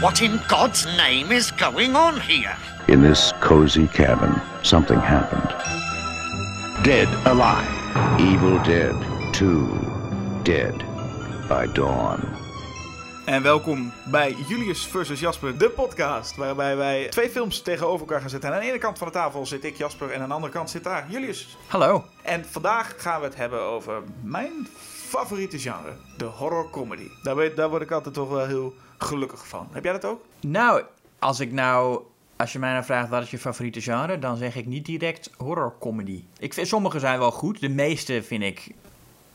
What in God's name is going on here? In this cozy cabin, something happened. Dead alive. Evil Dead 2. Dead by Dawn. En welkom bij Julius versus Jasper, de podcast. Waarbij wij twee films tegenover elkaar gaan zetten. En aan de ene kant van de tafel zit ik, Jasper, en aan de andere kant zit daar Julius. Hallo. En vandaag gaan we het hebben over mijn favoriete genre, de horror comedy. Daar, weet- daar word ik altijd toch wel heel gelukkig van. Heb jij dat ook? Nou, als ik nou, als je mij nou vraagt wat is je favoriete genre, dan zeg ik niet direct horror comedy. Ik vind sommige zijn wel goed, de meeste vind ik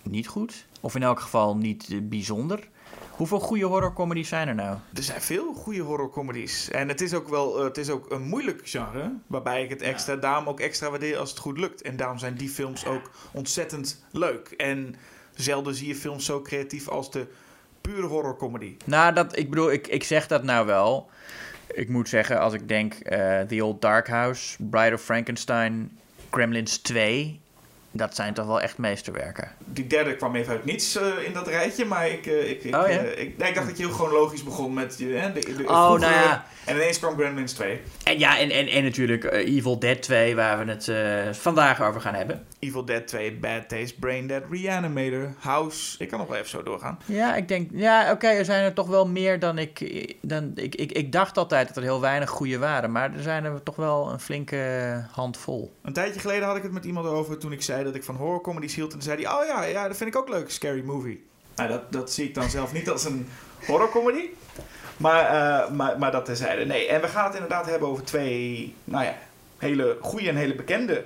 niet goed, of in elk geval niet eh, bijzonder. Hoeveel goede horror comedies zijn er nou? Er zijn veel goede horrorcomedies. En het is ook wel eh, het is ook een moeilijk genre. Waarbij ik het extra, daarom ook extra waardeer als het goed lukt. En daarom zijn die films ook ontzettend leuk. En zelden zie je films zo creatief als de pure horrorcomedy. Nou, dat, ik bedoel, ik, ik zeg dat nou wel. Ik moet zeggen, als ik denk eh, The Old Dark House, Bride of Frankenstein, Gremlins 2, dat zijn toch wel echt meesterwerken. Die derde kwam even uit niets eh, in dat rijtje. Maar ik, eh, ik, ik, Oh, ja? eh, ik, nee, ik dacht dat je heel chronologisch begon met je, hè, de, de Oh, nou ja. En ineens kwam Gremlins 2. En ja, en, en, en natuurlijk Evil Dead 2, waar we het vandaag over gaan hebben. Evil Dead 2, Bad Taste, Brain Dead, Reanimator, House. Ik kan nog wel even zo doorgaan. Ja, ik denk, ja, oké, er zijn er toch wel meer dan ik, dan ik, ik. Ik dacht altijd dat er heel weinig goede waren, maar er zijn er toch wel een flinke handvol. Een tijdje geleden had ik het met iemand over toen ik zei dat ik van horrorcomedies hield. En toen zei hij, oh ja, ja, dat vind ik ook leuk, Scary Movie. Nou, dat, dat zie ik dan zelf niet als een horrorcomedy. Maar, eh, maar, maar dat terzijde. Nee, en we gaan het inderdaad hebben over twee, nou ja, hele goede en hele bekende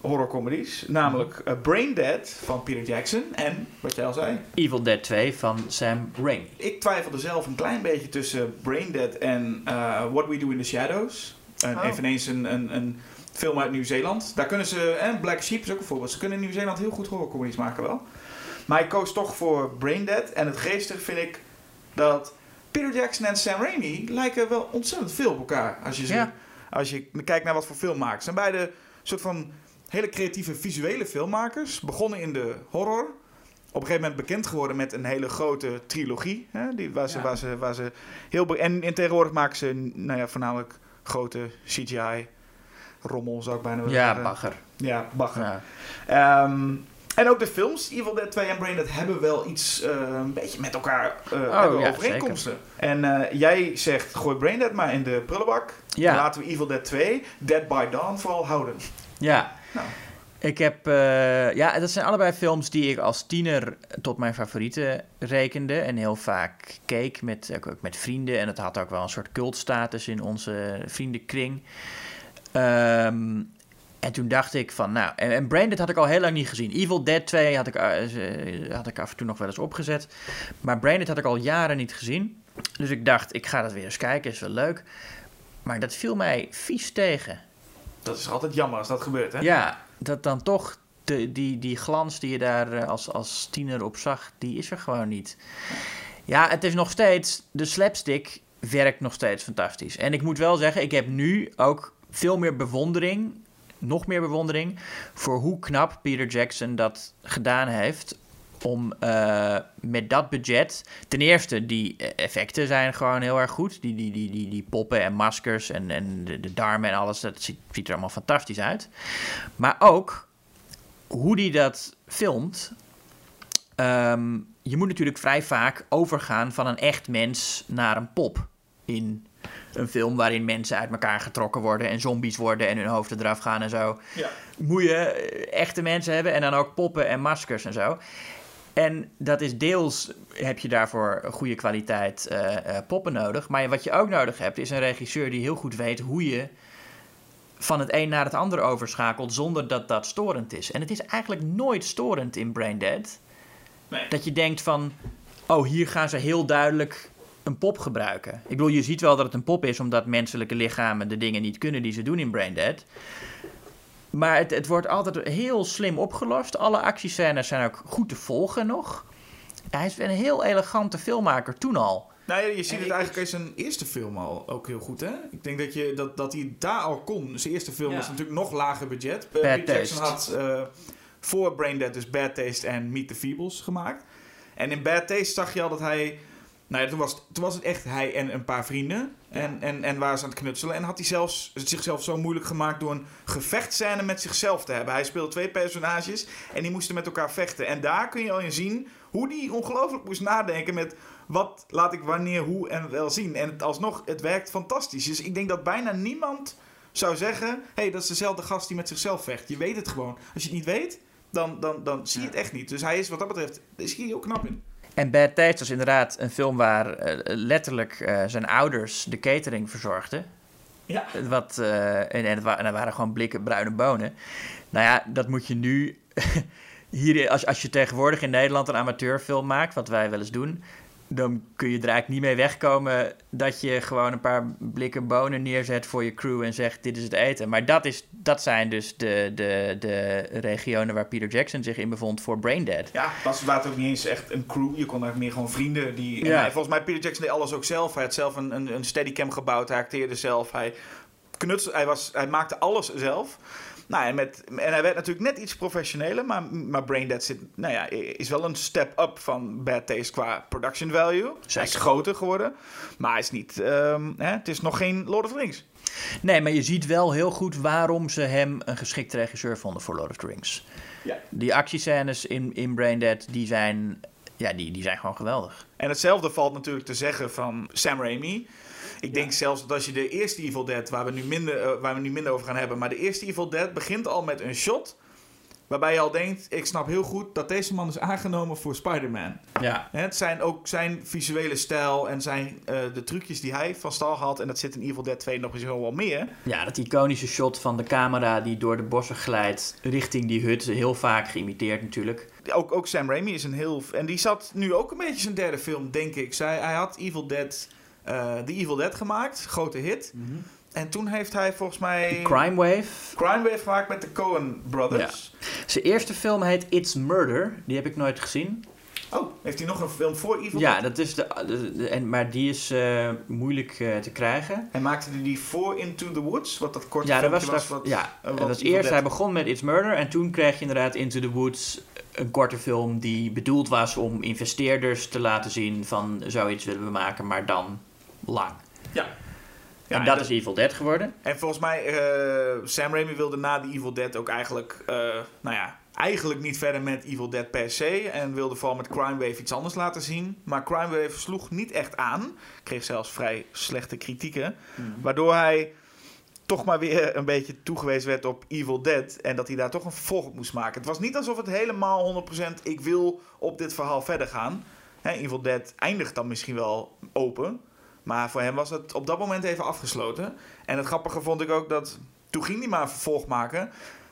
horrorcomedies. Namelijk eh, Brain Dead van Peter Jackson en, wat jij al zei, Evil Dead 2 van Sam Raimi. ik twijfelde zelf een klein beetje tussen Brain Dead en eh, What We Do in the Shadows. En Oh. Eveneens een, een, een film uit Nieuw-Zeeland. Daar kunnen ze, en Black Sheep is ook een voorbeeld. Ze kunnen in Nieuw-Zeeland heel goed horrorcomedies maken wel. Maar ik koos toch voor Brain Dead. En het geestig vind ik dat Peter Jackson en Sam Raimi lijken wel ontzettend veel op elkaar. Als je, Ja. als je kijkt naar wat voor filmmakers. Ze zijn beide soort van hele creatieve visuele filmmakers. Begonnen in de horror op een gegeven moment bekend geworden met een hele grote trilogie. Hè, die, waar, ze, Ja. waar, ze, waar ze heel en, en tegenwoordig maken ze nou ja, voornamelijk grote CGI. Rommel zou ik bijna willen Ja, zeggen. bagger. Ja, bagger. Ja. Ehm, en ook de films, Evil Dead 2 en Brain Dead, hebben wel iets eh, een beetje met elkaar Oh, ja, overeenkomsten. En eh, jij zegt, gooi Brain Dead maar in de prullenbak. Ja. Laten we Evil Dead 2, Dead by Dawn vooral houden. Ja. Nou. Ik heb, ja, dat zijn allebei films die ik als tiener tot mijn favorieten rekende. En heel vaak keek met, ook met vrienden. En het had ook wel een soort cultstatus in onze vriendenkring. Ehm, en toen dacht ik van, nou, en, en Brain Dead had ik al heel lang niet gezien. Evil Dead 2 had ik, eh, had ik af en toe nog wel eens opgezet. Maar Brain Dead had ik al jaren niet gezien. Dus ik dacht, ik ga dat weer eens kijken, is wel leuk. Maar dat viel mij vies tegen. Dat is altijd jammer als dat gebeurt, hè? Ja, dat dan toch de, die, die glans die je daar eh, als, als tiener op zag, die is er gewoon niet. Ja, het is nog steeds, de slapstick werkt nog steeds fantastisch. En ik moet wel zeggen, ik heb nu ook veel meer bewondering, nog meer bewondering, voor hoe knap Peter Jackson dat gedaan heeft. Om eh, met dat budget. Ten eerste, die eh, effecten zijn gewoon heel erg goed. Die, die, die, die, die poppen en maskers en, en de, de darmen en alles. Dat ziet, er allemaal fantastisch uit. Maar ook hoe die dat filmt. Ehm, je moet natuurlijk vrij vaak overgaan van een echt mens naar een pop. In een film waarin mensen uit elkaar getrokken worden en zombies worden en hun hoofden eraf gaan en zo Ja. moet je eh, echte mensen hebben en dan ook poppen en maskers en zo. En dat is deels heb je daarvoor een goede kwaliteit eh, eh, poppen nodig. Maar wat je ook nodig hebt is een regisseur die heel goed weet hoe je van het een naar het ander overschakelt zonder dat dat storend is. En het is eigenlijk nooit storend in Brain Dead. Nee. Dat je denkt van, oh hier gaan ze heel duidelijk een pop gebruiken. Ik bedoel, je ziet wel dat het een pop is omdat menselijke lichamen de dingen niet kunnen die ze doen in Brain Dead. Maar het, het wordt altijd heel slim opgelost. Alle actiescènes zijn ook goed te volgen nog. Hij is een heel elegante filmmaker toen al. Nou ja, je ziet En het eigenlijk in zijn eerste film al ook heel goed, hè? Ik denk dat, je, dat, dat hij daar al kon. Zijn eerste film Ja. was natuurlijk nog lager budget. Eh, Bad Peter Jackson Taste. had eh, voor Brain Dead dus Bad Taste en Meet the Feebles gemaakt. En in Bad Taste zag je al dat hij Nou ja, toen was, het, toen was het echt hij en een paar vrienden. En, en, en waren ze aan het knutselen. En had hij zelfs zichzelf zo moeilijk gemaakt door een gevechtscène met zichzelf te hebben. Hij speelde twee personages en die moesten met elkaar vechten. En daar kun je al in zien hoe die ongelooflijk moest nadenken met wat laat ik wanneer, hoe en wel zien. En het, alsnog, het werkt fantastisch. Dus ik denk dat bijna niemand zou zeggen: hé, hey, dat is dezelfde gast die met zichzelf vecht. Je weet het gewoon. Als je het niet weet, dan, dan, dan zie je het echt niet. Dus hij is wat dat betreft, is hier heel knap in. En Bad Taste was inderdaad een film waar eh, letterlijk eh, zijn ouders de catering verzorgden. Ja. Wat, eh, en, en, het wa- en er waren gewoon blikken bruine bonen. Nou ja, dat moet je nu... Hier, als, als je tegenwoordig in Nederland een amateurfilm maakt, wat wij wel eens doen... dan kun je er eigenlijk niet mee wegkomen dat je gewoon een paar blikken bonen neerzet voor je crew en zegt dit is het eten. Maar dat, is, dat zijn dus de, de, de regionen waar Peter Jackson zich in bevond voor Braindead. Ja, was waren ook niet eens echt een crew. Je kon eigenlijk meer gewoon vrienden. Die, Ja. hij- volgens mij Peter Jackson deed alles ook zelf. Hij had zelf een, een, een steadicam gebouwd. Hij acteerde zelf. Hij, knutsel, hij, was, hij maakte alles zelf. Nou, en, met, en hij werd natuurlijk net iets professioneler. Maar, maar Braindead zit, nou ja, is wel een step up van Bad Taste qua production value. Hij is groter geworden. Maar hij is niet... ehm, hè, het is nog geen Lord of the Rings. Nee, maar je ziet wel heel goed waarom ze hem een geschikte regisseur vonden voor Lord of the Rings. Ja. Die actiescènes in, in Braindead, die zijn, ja, die, die zijn gewoon geweldig. En hetzelfde valt natuurlijk te zeggen van Sam Raimi. Ik denk zelfs dat als je de eerste Evil Dead, waar we, nu minder, eh, waar we nu minder over gaan hebben, maar de eerste Evil Dead begint al met een shot. Waarbij je al denkt, ik snap heel goed dat deze man is aangenomen voor Spider-Man. Ja. Het zijn ook zijn visuele stijl en zijn, eh, de trucjes die hij van stal had. En dat zit in Evil Dead 2 nog eens heel wel meer. Ja, dat iconische shot van de camera die door de bossen glijdt richting die hut. Heel vaak geïmiteerd natuurlijk. Ook, ook Sam Raimi is een heel... En die zat nu ook een beetje zijn derde film, denk ik. Zij, hij had Evil Dead, eh The Evil Dead gemaakt. Grote hit. En toen heeft hij volgens mij... Crime Wave. Crime Wave gemaakt met de Coen Brothers. Zijn eerste film heet It's Murder. Die heb ik nooit gezien. Oh, heeft hij nog een film voor Evil Ja, Dead? dat is de, de- de- en, maar die is eh, moeilijk eh, te krijgen. En maakte hij die voor Into the Woods? Wat dat korte Ja, dat filmpje was, wat, ja, wat dat was Evil eerst. Dead- Hij begon met It's Murder. En toen kreeg je inderdaad Into the Woods. Een korte film die bedoeld was om investeerders te laten zien van zoiets willen we maken, maar dan lang. Ja. Ja, en dat is Evil Dead geworden. En volgens mij, eh, Sam Raimi wilde na die Evil Dead ook eigenlijk, eh, nou ja, eigenlijk niet verder met Evil Dead per se. En wilde vooral met Crime Wave iets anders laten zien. Maar Crime Wave sloeg niet echt aan. Kreeg zelfs vrij slechte kritieken. Waardoor hij toch maar weer een beetje toegewezen werd op Evil Dead. En dat hij daar toch een vervolg op moest maken. Het was niet alsof het helemaal 100% ik wil op dit verhaal verder gaan. Evil Dead eindigt dan misschien wel open. Maar voor hem was het op dat moment even afgesloten. En het grappige vond ik ook dat... Toen ging hij maar vervolg maken.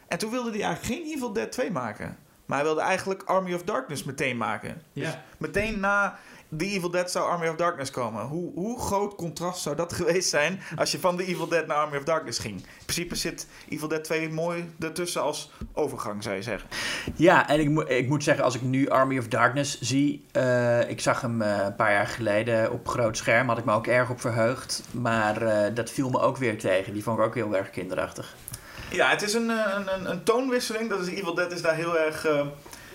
En toen wilde hij eigenlijk geen Evil Dead 2 maken. Maar hij wilde eigenlijk Army of Darkness meteen maken. Ja. Dus meteen na The Evil Dead zou Army of Darkness komen. Hoe, hoe groot contrast zou dat geweest zijn... als je van The Evil Dead naar Army of Darkness ging? In principe zit Evil Dead 2 mooi ertussen als overgang, zou je zeggen. Ja, en ik, moet ik moet zeggen, als ik nu Army of Darkness zie, eh, ik zag hem eh, een paar jaar geleden op groot scherm, had ik me ook erg op verheugd. Maar eh, dat viel me ook weer tegen. Die vond ik ook heel erg kinderachtig. Ja, het is een, eh, een, een, een toonwisseling. Dat is Evil Dead is daar heel erg, eh,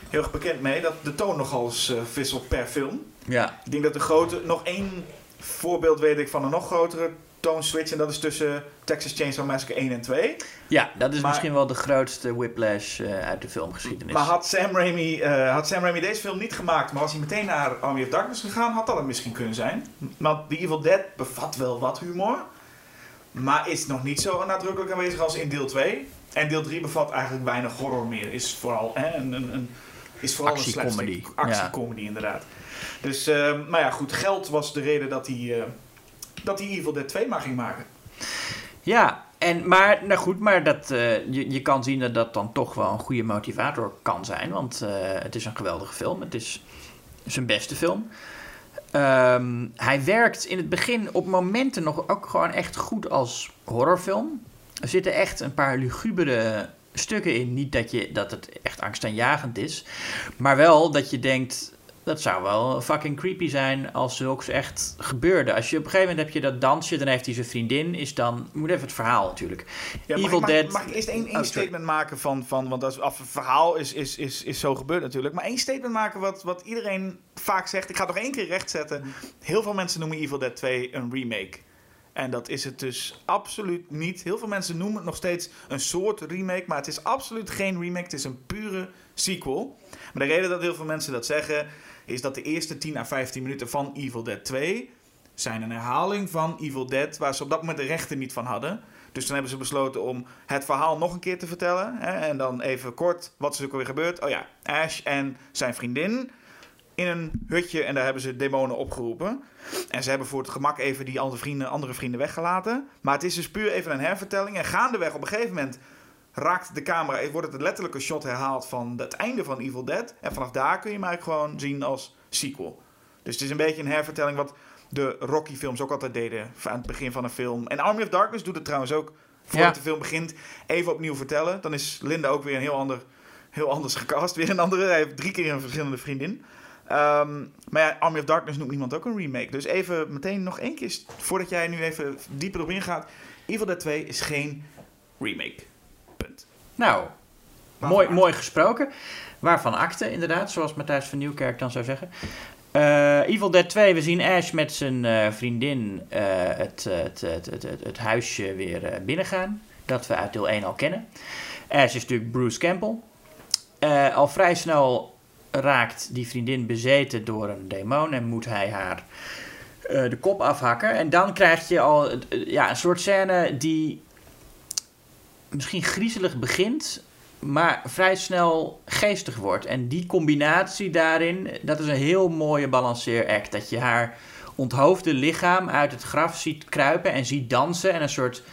heel erg bekend mee. Dat de toon nogal eens eh, wisselt per film. Ja, Ik denk dat de grote... Nog één voorbeeld weet ik van een nog grotere toonswitch. En dat is tussen Texas Chainsaw Massacre 1 en 2. ja dat is Maar- misschien wel de grootste whiplash uit de filmgeschiedenis. Maar had Sam, Raimi, had Sam Raimi deze film niet gemaakt... maar was hij meteen naar Army of Darkness gegaan... had dat het misschien kunnen zijn. Want The Evil Dead bevat wel wat humor... maar is nog niet zo nadrukkelijk aanwezig als in deel 2. En deel 3 bevat eigenlijk weinig horror meer. Is vooral, hè, een, een, een, is vooral Actiecomedy, een actiecomedy inderdaad. Dus, eh, maar ja, goed. Geld was de reden dat hij, eh, dat hij Evil Dead 2 maar ging maken. Ja, en, maar, nou goed, maar dat, eh, je, je kan zien dat dat dan toch wel een goede motivator kan zijn. Want eh, het is een geweldige film. Het is zijn beste film. Ehm, hij werkt in het begin op momenten nog ook gewoon echt goed als horrorfilm. Er zitten echt een paar lugubere stukken in. Niet dat, je, dat het echt angstaanjagend is. Maar wel dat je denkt... Dat zou wel fucking creepy zijn als zulks echt gebeurde. Als je op een gegeven moment heb je dat dansje, dan heeft hij zijn vriendin, is dan... Moet even het verhaal natuurlijk. Ja, mag, Evil ik- mag, Dead... mag ik eerst één, één Oh, statement maken van, van want af, het verhaal is, is, is, is zo gebeurd natuurlijk. Maar één statement maken wat, wat iedereen vaak zegt. Ik ga het nog één keer rechtzetten. Heel veel mensen noemen Evil Dead 2 een remake. En dat is het dus absoluut niet. Heel veel mensen noemen het nog steeds een soort remake. Maar het is absoluut geen remake. Het is een pure sequel. Maar de reden dat heel veel mensen dat zeggen... is dat de eerste 10 à 15 minuten van Evil Dead 2... zijn een herhaling van Evil Dead... waar ze op dat moment de rechten niet van hadden. Dus toen hebben ze besloten om het verhaal nog een keer te vertellen. Hè? En dan even kort, wat is er ook weer gebeurd? Oh ja, Ash en zijn vriendin in een hutje en daar hebben ze demonen opgeroepen. En ze hebben voor het gemak even die andere vrienden, andere vrienden weggelaten. Maar het is dus puur even een hervertelling. En gaandeweg op een gegeven moment raakt de camera, wordt het een letterlijke shot herhaald van het einde van Evil Dead. En vanaf daar kun je hem eigenlijk gewoon zien als sequel. Dus het is een beetje een hervertelling wat de Rocky-films ook altijd deden aan het begin van een film. En Army of Darkness doet het trouwens ook voordat Ja. de film begint. Even opnieuw vertellen. Dan is Linda ook weer een heel, ander, heel anders gecast. Weer een andere. Hij heeft drie keer een verschillende vriendin. Ehm, maar ja, Army of Darkness noemt niemand ook een remake. Dus even meteen nog één keer, voordat jij nu even dieper op ingaat. Evil Dead 2 is geen remake. Nou, Waarvan mooi, mooi gesproken. Waarvan akte, inderdaad, zoals Matthijs van Nieuwkerk dan zou zeggen. Eh, Evil Dead 2, we zien Ash met zijn eh, vriendin eh, het, eh, het, het, het, het, huisje weer binnengaan. Dat we uit deel 1 al kennen. Ash is natuurlijk Bruce Campbell. Al vrij snel raakt die vriendin bezeten door een demon en moet hij haar de kop afhakken. En dan krijg je al ja, een soort scène die misschien griezelig begint, maar vrij snel geestig wordt. En die combinatie daarin, dat is een heel mooie balanceeract. Dat je haar onthoofde lichaam uit het graf ziet kruipen en ziet dansen en een soort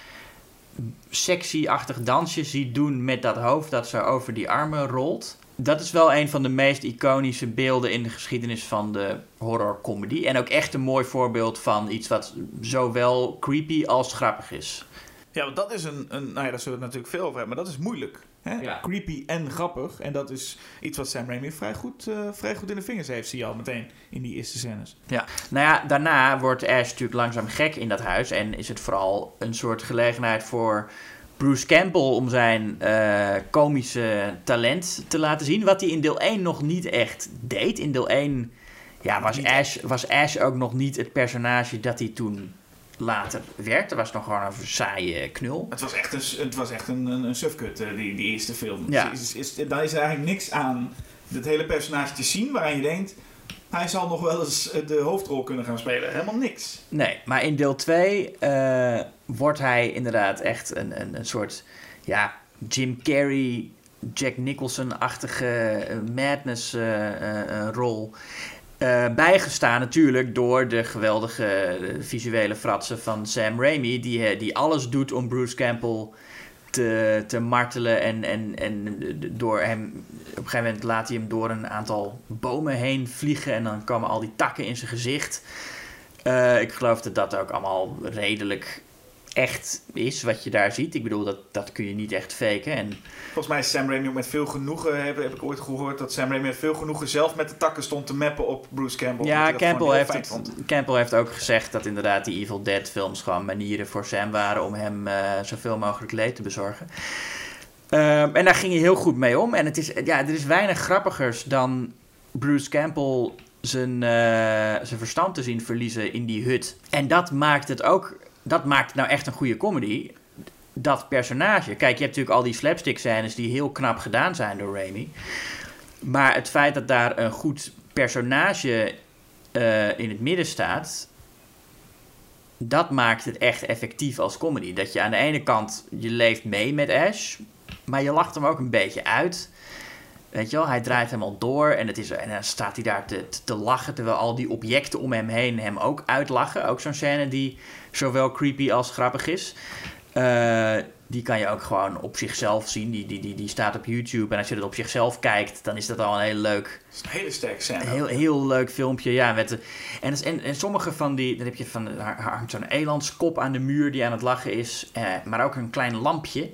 sexy-achtig dansje ziet doen met dat hoofd dat zo over die armen rolt. Dat is wel een van de meest iconische beelden in de geschiedenis van de horrorcomedy. En ook echt een mooi voorbeeld van iets wat zowel creepy als grappig is. Ja, want dat is een, een. Nou ja, daar zullen we het natuurlijk veel over hebben. Maar dat is moeilijk. Hè? Ja. Creepy en grappig. En dat is iets wat Sam Raimi vrij goed, eh, vrij goed in de vingers heeft, zie je al meteen in die eerste scènes. Ja, nou ja, daarna wordt Ash natuurlijk langzaam gek in dat huis. En is het vooral een soort gelegenheid voor Bruce Campbell om zijn eh, komische talent te laten zien. Wat hij in deel 1 nog niet echt deed. In deel 1 ja, was, Ash, was Ash ook nog niet het personage dat hij toen later werd. Er was nog gewoon een saaie knul. Het was echt een, het was echt een, een, een sufkut, eh, die, die eerste film. Ja. Is, is, is- daar is eigenlijk niks aan het hele personage te zien waaraan je denkt... Hij zal nog wel eens eh, de hoofdrol kunnen gaan spelen. Helemaal niks. Nee, maar in deel 2 eh, wordt hij inderdaad echt een, een, een soort ja, Jim Carrey, Jack Nicholson-achtige madness eh, eh, bijgestaan natuurlijk door de geweldige eh, visuele fratsen van Sam Raimi, die, eh, die alles doet om Bruce Campbell te, te martelen. En, en, en door hem, op een gegeven moment laat hij hem door een aantal bomen heen vliegen en dan komen al die takken in zijn gezicht. Ik geloof dat dat ook allemaal redelijk echt is wat je daar ziet. Ik bedoel, dat, dat kun je niet echt faken. En Volgens mij is Sam Raimi ook met veel genoegen... Heb, heb ik ooit gehoord dat Sam Raimi met veel genoegen... zelf met de takken stond te mappen op Bruce Campbell. ja, Campbell heeft, het. Campbell heeft ook gezegd dat inderdaad die Evil Dead films gewoon manieren voor Sam waren om hem eh, zoveel mogelijk leed te bezorgen. Ehm, en daar ging hij heel goed mee om. En het is, ja, er is weinig grappigers dan Bruce Campbell zijn, eh, zijn verstand te zien verliezen in die hut. En dat maakt het ook, dat maakt nou echt een goede comedy. Dat personage. Kijk, je hebt natuurlijk al die slapstick scènes die heel knap gedaan zijn door Raimi. Maar het feit dat daar een goed personage eh, in het midden staat, dat maakt het echt effectief als comedy. Dat je aan de ene kant, je leeft mee met Ash, maar je lacht hem ook een beetje uit. Weet je wel, hij draait helemaal door en, het is, en dan staat hij daar te, te, te lachen, terwijl al die objecten om hem heen hem ook uitlachen. Ook zo'n scène die zowel creepy als grappig is. Eh, die kan je ook gewoon op zichzelf zien. Die, die, die, die staat op YouTube. En als je het op zichzelf kijkt, dan is dat al een heel leuk, Dat is een hele sterke scène. een heel, heel leuk filmpje. Ja, met en, dat en, en sommige van die, dan heb je van, hangt zo'n elandskop aan de muur die aan het lachen is. Eh, maar ook een klein lampje.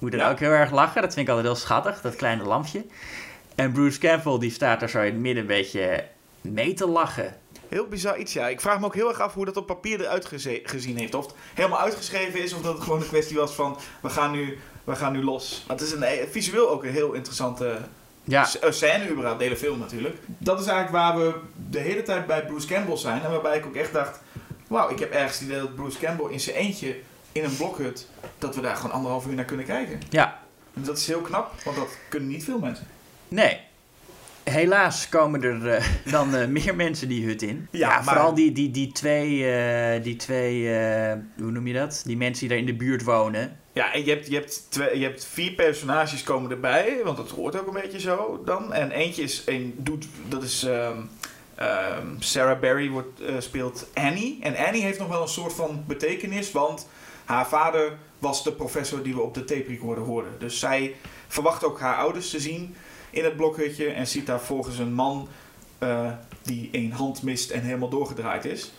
Moet dan Ja. ook heel erg lachen. Dat vind ik altijd heel schattig, dat kleine lampje. En Bruce Campbell die staat er zo in het midden een beetje mee te lachen. Heel bizar iets, ja. Ik vraag me ook heel erg af hoe dat op papier eruit gezien heeft. Of het helemaal uitgeschreven is, of dat het gewoon een kwestie was van... we gaan nu, we gaan nu los. Maar het is een, eh, visueel ook een heel interessante Ja, eh, scène überhaupt, de hele film natuurlijk. Dat is eigenlijk waar we de hele tijd bij Bruce Campbell zijn. En waarbij ik ook echt dacht... Wauw, ik heb ergens het idee dat Bruce Campbell in zijn eentje in een blokhut... dat we daar gewoon anderhalf uur naar kunnen kijken. ja. En dat is heel knap, want dat kunnen niet veel mensen. Nee. Helaas komen er eh, dan eh, meer mensen die hut in. Ja, Ja, maar- vooral die, die, die twee, eh, die twee hoe noem je dat? Die mensen die daar in de buurt wonen. Ja, en je hebt, je, hebt twee, je hebt vier personages komen erbij, want dat hoort ook een beetje zo dan. En eentje is, een, doet, dat is ehm, ehm, Sarah Berry wordt, speelt Annie. En Annie heeft nog wel een soort van betekenis, want haar vader was de professor die we op de tape recorder hoorden. Dus zij verwacht ook haar ouders te zien in het blokhutje en ziet daar volgens een man eh, die een hand mist en helemaal doorgedraaid is.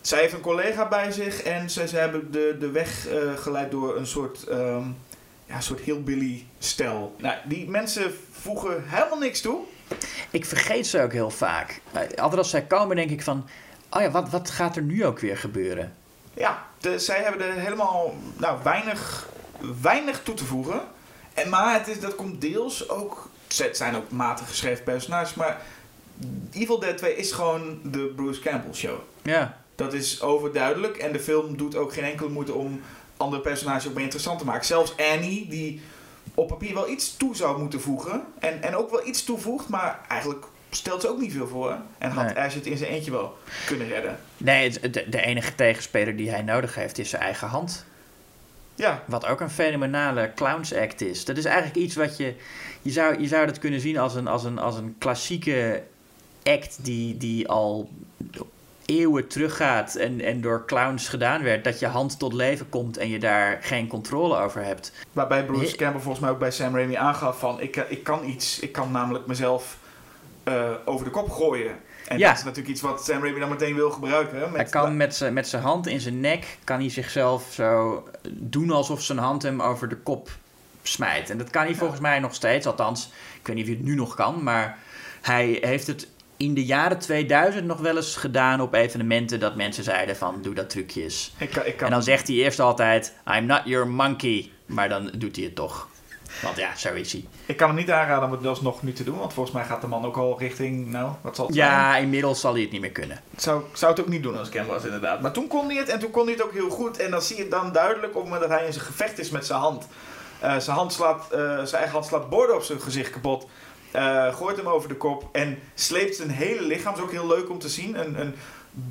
Zij heeft een collega bij zich en ze, ze hebben de, de weg eh, geleid door een soort, ehm ja, soort hillbilly stijl. Nou, die mensen voegen helemaal niks toe. Ik vergeet ze ook heel vaak. Eh, Altijd als zij komen denk ik van... Oh ja, wat, wat gaat er nu ook weer gebeuren? Ja, de, zij hebben er helemaal nou, weinig, weinig toe te voegen. En, maar het is, dat komt deels ook... Het zijn ook matig geschreven personages, maar Evil Dead 2 is gewoon de Bruce Campbell show. Ja, Dat is overduidelijk. En de film doet ook geen enkele moeite om andere personages ook meer interessant te maken. Zelfs Annie, die op papier wel iets toe zou moeten voegen. En, en ook wel iets toevoegt, maar eigenlijk stelt ze ook niet veel voor. En had Nee. Ash het in zijn eentje wel kunnen redden. nee, de, de enige tegenspeler die hij nodig heeft is zijn eigen hand. Ja, Wat ook een fenomenale clowns act is. Dat is eigenlijk iets wat je... Je zou, je zou dat kunnen zien als een, als een, als een klassieke act die, die al eeuwen teruggaat en, en door clowns gedaan werd. Dat je hand tot leven komt en je daar geen controle over hebt. waarbij Bruce. Campbell volgens mij ook bij Sam Raimi aangaf van... Ik, ik kan iets, ik kan namelijk mezelf eh, over de kop gooien. En Ja. dat is natuurlijk iets wat Sam Raimi dan meteen wil gebruiken. Met Hij kan met zijn met zijn hand in zijn nek, kan hij zichzelf zo doen alsof zijn hand hem over de kop smijt. En dat kan hij volgens mij nog steeds, althans, ik weet niet of hij het nu nog kan, maar hij heeft het in de jaren 2000 nog wel eens gedaan op evenementen dat mensen zeiden van doe dat trucje eens. Ik kan, ik kan En dan zegt hij eerst altijd I'm not your monkey, maar dan doet hij het toch. Want ja, zo is hij. Ik kan hem niet aanraden om het alsnog nu te doen, want volgens mij gaat de man ook al richting, nou, wat zal het zijn? Ja, inmiddels zal hij het niet meer kunnen. Zou, zou het ook niet doen als hem was, inderdaad. Maar toen kon hij het en toen kon hij het ook heel goed. En dan zie je dan duidelijk op het moment dat hij in zijn gevecht is met zijn hand. Eh, zijn, hand slaat, eh, zijn eigen hand slaat borden op zijn gezicht kapot. Eh, gooit hem over de kop en sleept zijn hele lichaam. Dat is ook heel leuk om te zien. Een, een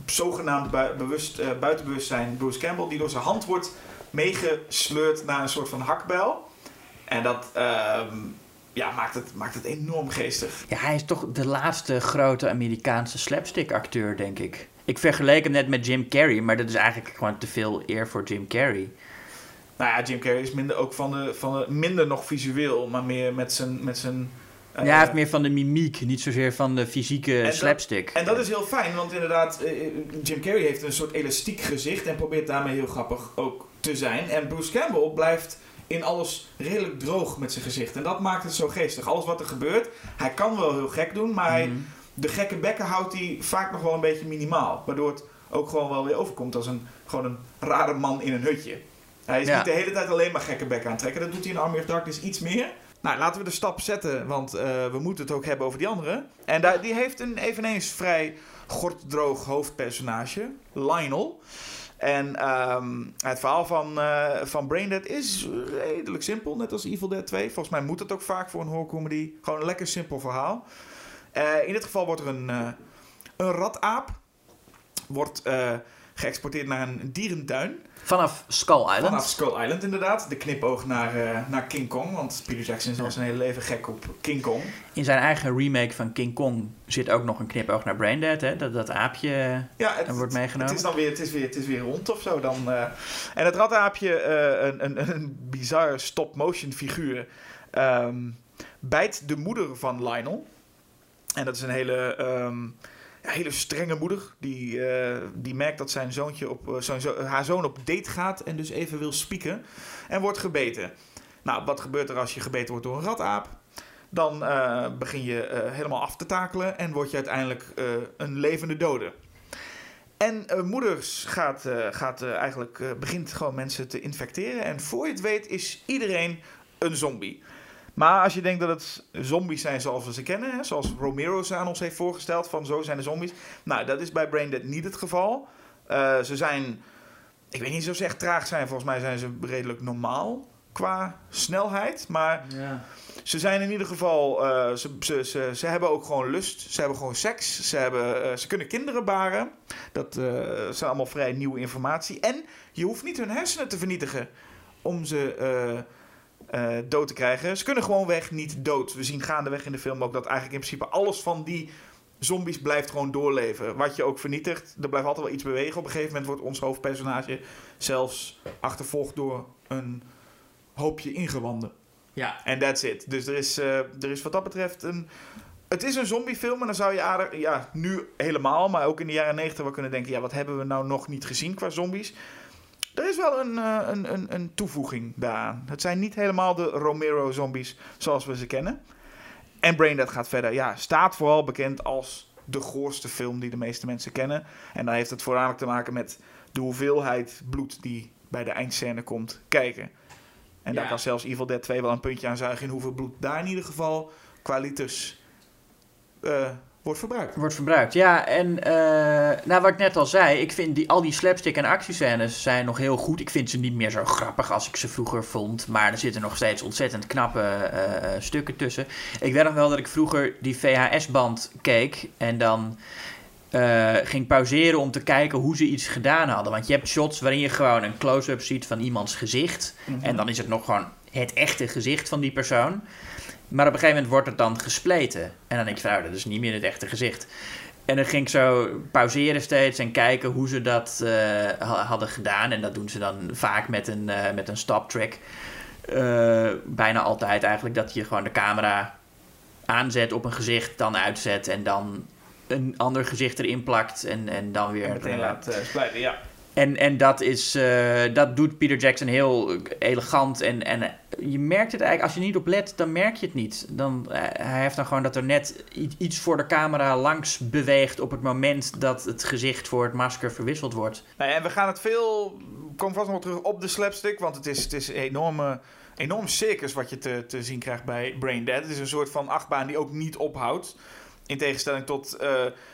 zogenaamd bui- bewust, buitenbewustzijn Bruce Campbell, die door zijn hand wordt meegesleurd naar een soort van hakbijl. En dat ehm, ja, maakt, het, maakt het enorm geestig. Ja, hij is toch de laatste grote Amerikaanse slapstick-acteur, denk ik. Ik vergeleek hem net met Jim Carrey, maar dat is eigenlijk gewoon te veel eer voor Jim Carrey. Nou ja, Jim Carrey is minder ook van de, van de minder nog visueel, maar meer met zijn. Met zijn eh, ja, hij heeft meer van de mimiek, niet zozeer van de fysieke slapstick. En dat is heel fijn, want inderdaad, eh, Jim Carrey heeft een soort elastiek gezicht en probeert daarmee heel grappig ook te zijn. En Bruce Campbell blijft in alles redelijk droog met zijn gezicht. En dat maakt het zo geestig. Alles wat er gebeurt, hij kan wel heel gek doen, maar hij, Mhm. de gekke bekken houdt hij vaak nog wel een beetje minimaal. Waardoor het ook gewoon wel weer overkomt als een, gewoon een rare man in een hutje. Hij is Ja. niet de hele tijd alleen maar gekke bekken aantrekken. Dat doet hij in Army of Darkness iets meer. Nou, laten we de stap zetten, want eh, we moeten het ook hebben over die andere. En daar, die heeft een eveneens vrij gorddroog hoofdpersonage, Lionel. En ehm, het verhaal van, eh van Braindead is redelijk simpel, net als Evil Dead 2. Volgens mij moet het ook vaak voor een horrorcomedy. Gewoon een lekker simpel verhaal. Eh, in dit geval wordt er een, eh, een rataap wordt, geëxporteerd naar een dierentuin. Vanaf Skull Island. Vanaf Skull Island inderdaad. De knipoog naar, eh, naar King Kong. Want Peter Jackson is al zijn hele leven gek op King Kong. In zijn eigen remake van King Kong zit ook nog een knipoog naar Braindead, hè? Dat, dat aapje Ja, het, er wordt meegenomen. Het is dan weer, het is weer, het is weer rond of zo. Dan, eh. En het rataapje, eh, een, een, een bizar stop-motion figuur, ehm, bijt de moeder van Lionel. En dat is een hele, ehm, hele strenge moeder. Die, eh, die merkt dat zijn zoontje op, eh, zijn zo- haar zoon op date gaat en dus even wil spieken. En wordt gebeten. Nou, wat gebeurt er als je gebeten wordt door een rataap? dan eh, begin je helemaal af te takelen en word je uiteindelijk een levende dode. En moeders gaat, gaat eigenlijk, begint gewoon mensen te infecteren. En voor je het weet is iedereen een zombie. Maar als je denkt dat het zombies zijn zoals we ze kennen, hè, zoals Romero ze aan ons heeft voorgesteld, van zo zijn de zombies. Nou, dat is bij Braindead niet het geval. Eh, ze zijn, ik weet niet zo zeg traag zijn, volgens mij zijn ze redelijk normaal qua snelheid. Maar Ja. ze zijn in ieder geval, eh, ze, ze, ze, ze hebben ook gewoon lust. Ze hebben gewoon seks. Ze, hebben, eh, ze kunnen kinderen baren. Dat zijn allemaal vrij nieuwe informatie. En je hoeft niet hun hersenen te vernietigen om ze eh, dood te krijgen. Ze kunnen gewoon weg niet dood. We zien gaandeweg in de film ook dat eigenlijk in principe alles van die zombies blijft gewoon doorleven. Wat je ook vernietigt, er blijft altijd wel iets bewegen. Op een gegeven moment wordt ons hoofdpersonage zelfs achtervolgd door een hoopje ingewanden. Ja. En that's it. Dus er is, eh, er is wat dat betreft een... Het is een zombiefilm en dan zou je aardig... Ja, nu helemaal, maar ook in de jaren negentig wel kunnen denken... Ja, wat hebben we nou nog niet gezien qua zombies? Er is wel een, eh, een, een, een toevoeging daaraan. Het zijn niet helemaal de Romero-zombies zoals we ze kennen. En Braindead gaat verder. Ja, staat vooral bekend als de goorste film die de meeste mensen kennen. En dan heeft het voornamelijk te maken met de hoeveelheid bloed die bij de eindscène komt kijken. En daar kan zelfs Evil Dead 2 wel een puntje aan zuigen in hoeveel bloed daar in ieder geval qua liters eh, wordt verbruikt. Wordt verbruikt. Ja, en nou, wat ik net al zei, ik vind die, al die slapstick en actiescènes zijn nog heel goed. Ik vind ze niet meer zo grappig als ik ze vroeger vond. Maar er zitten nog steeds ontzettend knappe eh, stukken tussen. Ik weet nog wel dat ik vroeger die VHS-band keek en dan eh, ging pauzeren om te kijken hoe ze iets gedaan hadden. Want je hebt shots waarin je gewoon een close-up ziet van iemands gezicht. En dan is het nog gewoon het echte gezicht van die persoon. Maar op een gegeven moment wordt het dan gespleten. En dan denk je van, nou, dat is niet meer het echte gezicht. En dan ging ik zo pauzeren steeds en kijken hoe ze dat eh, ha- hadden gedaan. En dat doen ze dan vaak met een, eh, met een stop track. Eh, bijna altijd eigenlijk dat je gewoon de camera aanzet op een gezicht, dan uitzet en dan een ander gezicht erin plakt en, en dan weer... En meteen laat splijten, ja. En, en dat, is, eh, dat doet Peter Jackson heel elegant. En, en je merkt het eigenlijk, als je niet op let, dan merk je het niet. Dan, eh, hij heeft dan gewoon dat er net iets voor de camera langs beweegt op het moment dat het gezicht voor het masker verwisseld wordt. Nou en we gaan het veel. Komen vast nog terug op de slapstick. Want het is, het is enorme, enorm circus wat je te, te zien krijgt bij Brain Dead. Het is een soort van achtbaan die ook niet ophoudt. In tegenstelling tot eh,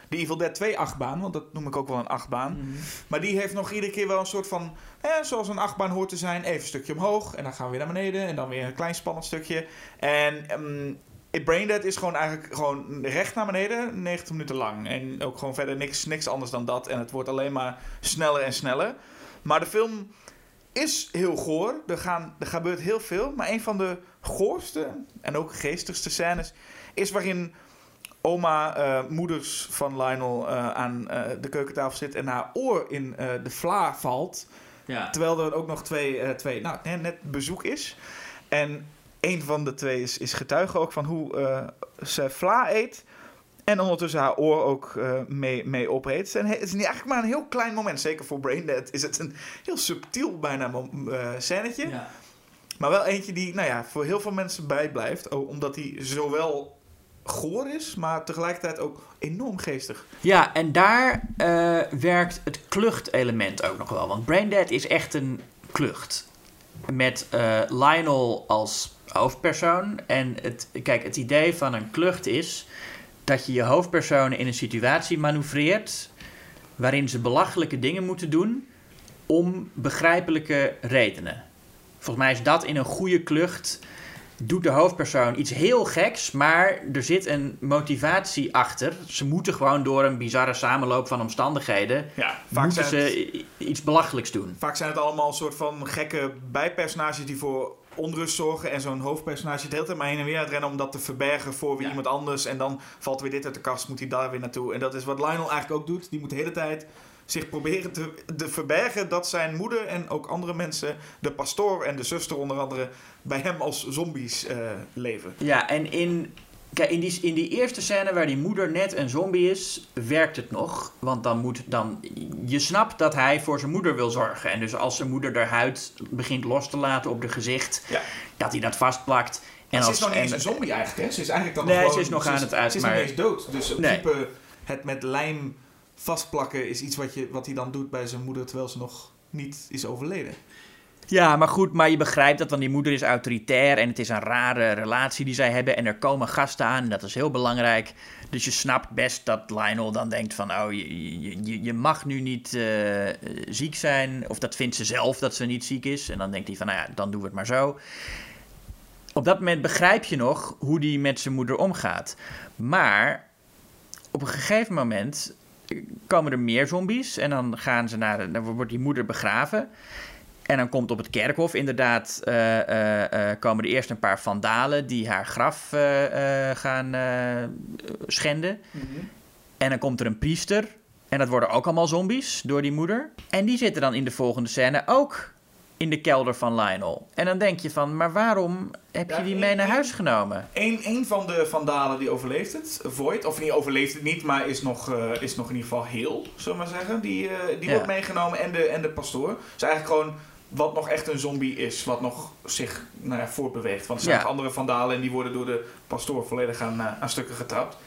de Evil Dead 2 achtbaan. Want dat noem ik ook wel een achtbaan. Maar die heeft nog iedere keer wel een soort van. Eh, zoals een achtbaan hoort te zijn. Even een stukje omhoog. En dan gaan we weer naar beneden. En dan weer een klein spannend stukje. En. ehm It Brain Dead is gewoon eigenlijk gewoon recht naar beneden, 90 minuten lang. En ook gewoon verder niks, niks anders dan dat. En het wordt alleen maar sneller en sneller. Maar de film is heel goor. Er, gaan, er gebeurt heel veel. Maar een van de goorste en ook geestigste scènes is waarin oma, eh, moeders van Lionel, eh, aan eh, de keukentafel zit en haar oor in de vla valt. Ja. Terwijl er ook nog twee, twee nou, net, bezoek is. En een van de twee is, is getuige ook van hoe ze vla eet. En ondertussen haar oor ook mee, mee opeet. En het is niet eigenlijk maar een heel klein moment. Zeker voor Braindead is het een heel subtiel bijna scènetje. Ja. Maar wel eentje die nou ja, voor heel veel mensen bijblijft. Omdat hij zowel goor is, maar tegelijkertijd ook enorm geestig. Ja, en daar eh, werkt het klucht-element ook nog wel. Want Braindead is echt een klucht. Met eh, Lionel als hoofdpersoon. En het, kijk, het idee van een klucht is dat je je hoofdpersonen in een situatie manoeuvreert. waarin ze belachelijke dingen moeten doen. om begrijpelijke redenen. Volgens mij is dat in een goede klucht doet de hoofdpersoon iets heel geks, maar er zit een motivatie achter. Ze moeten gewoon door een bizarre samenloop van omstandigheden. Ja, vaak moeten zijn, het, ze i- iets belachelijks doen. vaak zijn het allemaal een soort van gekke bijpersonages die voor onrust zorgen. En zo'n hoofdpersonage de hele tijd maar heen en weer aan het rennen om dat te verbergen voor weer Ja. iemand anders. En dan valt weer dit uit de kast, moet hij daar weer naartoe. En dat is wat Lionel eigenlijk ook doet. Die moet de hele tijd zich proberen te, te verbergen dat zijn moeder en ook andere mensen, de pastoor en de zuster onder andere, bij hem als zombies eh, leven. Ja, en in, kijk, in, die, in die eerste scène waar die moeder net een zombie is, werkt het nog. Want dan moet dan. Je snapt dat hij voor zijn moeder wil zorgen. En dus als zijn moeder haar huid begint los te laten op haar gezicht, Ja. dat hij dat vastplakt. En ze als- is nog niet eens een zombie eigenlijk, hè? Ze is eigenlijk dan Nee, nog gewoon... ze is nog aan het uit, Ze is niet eens dood. Dus Nee. principe het met lijm vastplakken is iets wat, je, wat hij dan doet bij zijn moeder... terwijl ze nog niet is overleden. Ja, maar goed, maar je begrijpt dat, want die moeder is autoritair en het is een rare relatie die zij hebben. En er komen gasten aan en dat is heel belangrijk. Dus je snapt best dat Lionel dan denkt van, oh, je, je- je, mag nu niet eh, ziek zijn. Of dat vindt ze zelf, dat ze niet ziek is. En dan denkt hij van, nou ja, dan doen we het maar zo. Op dat moment begrijp je nog hoe die met zijn moeder omgaat. Maar op een gegeven moment komen er meer zombies. En dan gaan ze naar, dan wordt die moeder begraven. En dan komt op het kerkhof inderdaad, eh, eh, eh, komen er eerst een paar vandalen die haar graf gaan schenden. En dan komt er een priester. En dat worden ook allemaal zombies door die moeder. En die zitten dan in de volgende scène ook in de kelder van Lionel. En dan denk je van, maar waarom heb je die mee naar huis genomen? Eén een van de vandalen die overleeft het, Void, of niet overleeft het niet, maar is nog, eh, is nog in ieder geval heel, zullen we maar zeggen. Die, eh, die Ja. wordt meegenomen en de, en de pastoor. Dus eigenlijk gewoon wat nog echt een zombie is, wat nog zich nou ja, voortbeweegt. Want er zijn nog andere vandalen en die worden door de pastoor volledig aan, eh, aan stukken getrapt.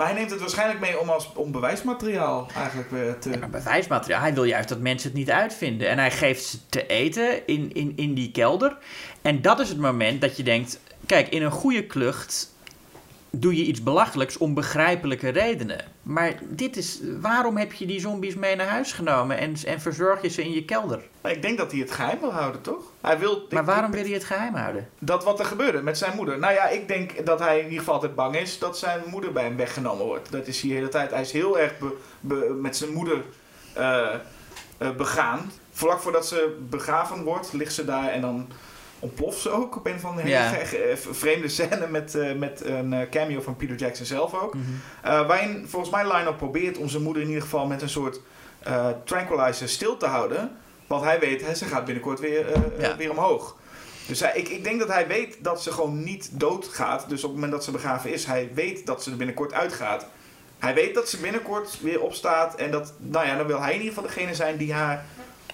Maar hij neemt het waarschijnlijk mee om als om bewijsmateriaal eigenlijk te... Bewijsmateriaal. Hij wil juist dat mensen het niet uitvinden. En hij geeft ze te eten in, in, in die kelder. En dat is het moment dat je denkt... Kijk, in een goede klucht doe je iets belachelijks om begrijpelijke redenen. Maar dit is... Waarom heb je die zombies mee naar huis genomen en, en verzorg je ze in je kelder? Maar ik denk dat hij het geheim wil houden, toch? Hij wil, Maar ik- waarom ik- wil je het geheim houden? Dat wat er gebeurde met zijn moeder. Nou ja, ik denk dat hij in ieder geval altijd bang is dat zijn moeder bij hem weggenomen wordt. Dat is hij de hele tijd. Hij is heel erg be- be- met zijn moeder eh, eh, begaan. Vlak voordat ze begraven wordt, ligt ze daar en dan ontploft ze ook op een van de hele Ja. vreemde scène met, eh, met een eh, cameo van Peter Jackson zelf ook. Eh, waarin volgens mij Lionel probeert om zijn moeder in ieder geval met een soort tranquilizer stil te houden. Want hij weet, hè, ze gaat binnenkort weer, Ja. weer omhoog. Dus hij, ik, ik denk dat hij weet dat ze gewoon niet doodgaat. Dus op het moment dat ze begraven is, hij weet dat ze er binnenkort uitgaat. Hij weet dat ze binnenkort weer opstaat. En dat, nou ja, dan wil hij in ieder geval degene zijn die haar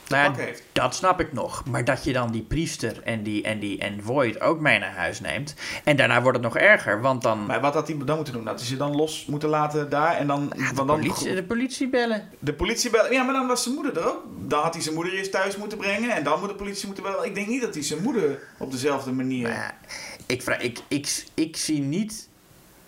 Nou. Dat snap ik nog. Maar dat je dan die priester en die en die en Void ook mee naar huis neemt. En daarna wordt het nog erger. Want dan... Maar wat had hij dan moeten doen? Dat hij ze dan los moeten laten daar en dan... Ja, de, want dan politie, de politie bellen. De politie bellen. Ja, maar dan was zijn moeder er ook. Dan had hij zijn moeder eerst thuis moeten brengen. En dan moet de politie moeten bellen. Ik denk niet dat hij zijn moeder op dezelfde manier. Maar ja, ik, vraag, ik, ik, ik zie niet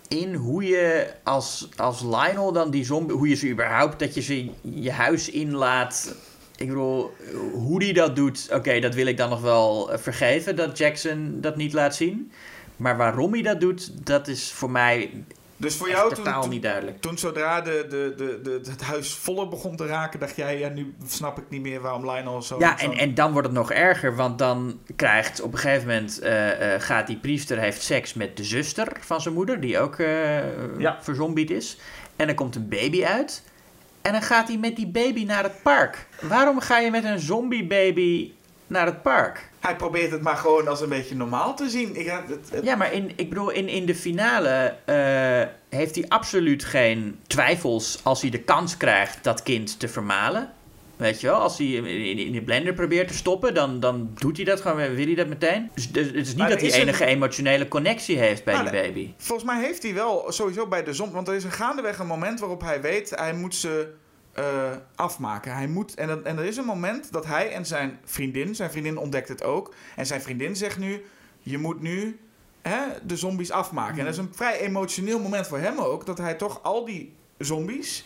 in hoe je als, als Lionel dan die zombie... Hoe je ze überhaupt, dat je ze je huis inlaat... Ik bedoel, hoe die dat doet, oké, dat wil ik dan nog wel eh, vergeven, dat Jackson dat niet laat zien. Maar waarom hij dat doet, dat is voor mij Dus voor jou totaal toen, niet duidelijk. toen zodra de, de, de, de, het huis voller begon te raken, dacht jij, ja, nu snap ik niet meer waarom Lionel zo. Ja, zo- en, en dan wordt het nog erger, want dan krijgt op een gegeven moment eh, eh, gaat die priester heeft seks met de zuster van zijn moeder, die ook eh Ja. verzombied is. En dan komt een baby uit. En dan gaat hij met die baby naar het park. Waarom ga je met een zombiebaby naar het park? Hij probeert het maar gewoon als een beetje normaal te zien. Ik, had het, het- Ja, maar in, ik bedoel, in, in de finale eh, heeft hij absoluut geen twijfels als hij de kans krijgt dat kind te vermalen. Weet je wel, als hij in, de blender probeert te stoppen, dan, dan doet hij dat gewoon, wil hij dat meteen. Dus, dus het is niet Maar dat hij een- enige emotionele connectie heeft bij Nou, die baby. Volgens mij heeft hij wel sowieso bij de zon. Want er is een gaandeweg een moment waarop hij weet, hij moet ze eh, afmaken. Hij moet, en, dat- en er is een moment dat hij en zijn vriendin, zijn vriendin ontdekt het ook. En zijn vriendin zegt nu, je moet nu hè, de zombies afmaken. En dat is een vrij emotioneel moment voor hem ook. Dat hij toch al die zombies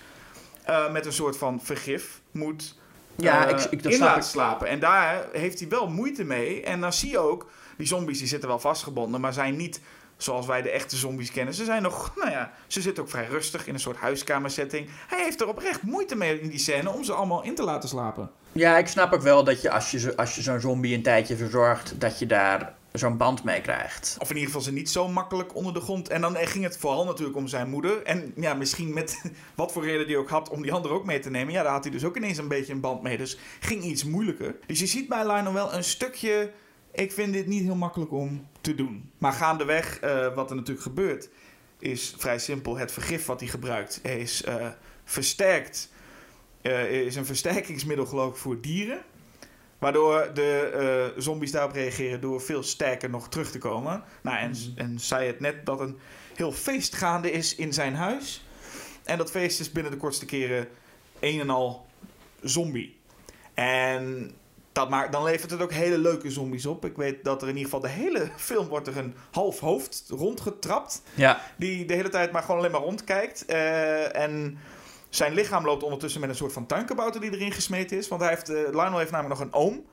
eh, met een soort van vergif moet Ja, eh, ik- ik- dat in laten slapen. En daar heeft hij wel moeite mee. En dan zie je ook, die zombies die zitten wel vastgebonden, maar zijn niet zoals wij de echte zombies kennen. Ze zijn nog, nou ja, ze zitten ook vrij rustig in een soort huiskamersetting. Hij heeft er oprecht moeite mee in die scène om ze allemaal in te laten slapen. Ja, ik snap ook wel dat je als je, als je zo'n zombie een tijdje verzorgt, dat je daar zo'n band mee krijgt. Of in ieder geval ze niet zo makkelijk onder de grond. En dan ging het vooral natuurlijk om zijn moeder. En ja, misschien met wat voor reden die ook had om die andere ook mee te nemen. Ja, daar had hij dus ook ineens een beetje een band mee. Dus ging iets moeilijker. Dus je ziet bij Lionel wel een stukje... Ik vind dit niet heel makkelijk om te doen. Maar gaandeweg, eh wat er natuurlijk gebeurt... is vrij simpel. Het vergif wat hij gebruikt is eh, versterkt... eh, is een versterkingsmiddel geloof ik voor dieren... Waardoor de eh, zombies daarop reageren door veel sterker nog terug te komen. Nou, en, en zei het net dat een heel feest gaande is in zijn huis. En dat feest is binnen de kortste keren een en al zombie. En dat maakt, dan levert het ook hele leuke zombies op. Ik weet dat er in ieder geval de hele film wordt er een half hoofd rondgetrapt. Ja. Die de hele tijd maar gewoon alleen maar rondkijkt. Eh, en zijn lichaam loopt ondertussen met een soort van tuinkabouter die erin gesmeten is. Want hij heeft, eh, Lionel heeft namelijk nog een oom.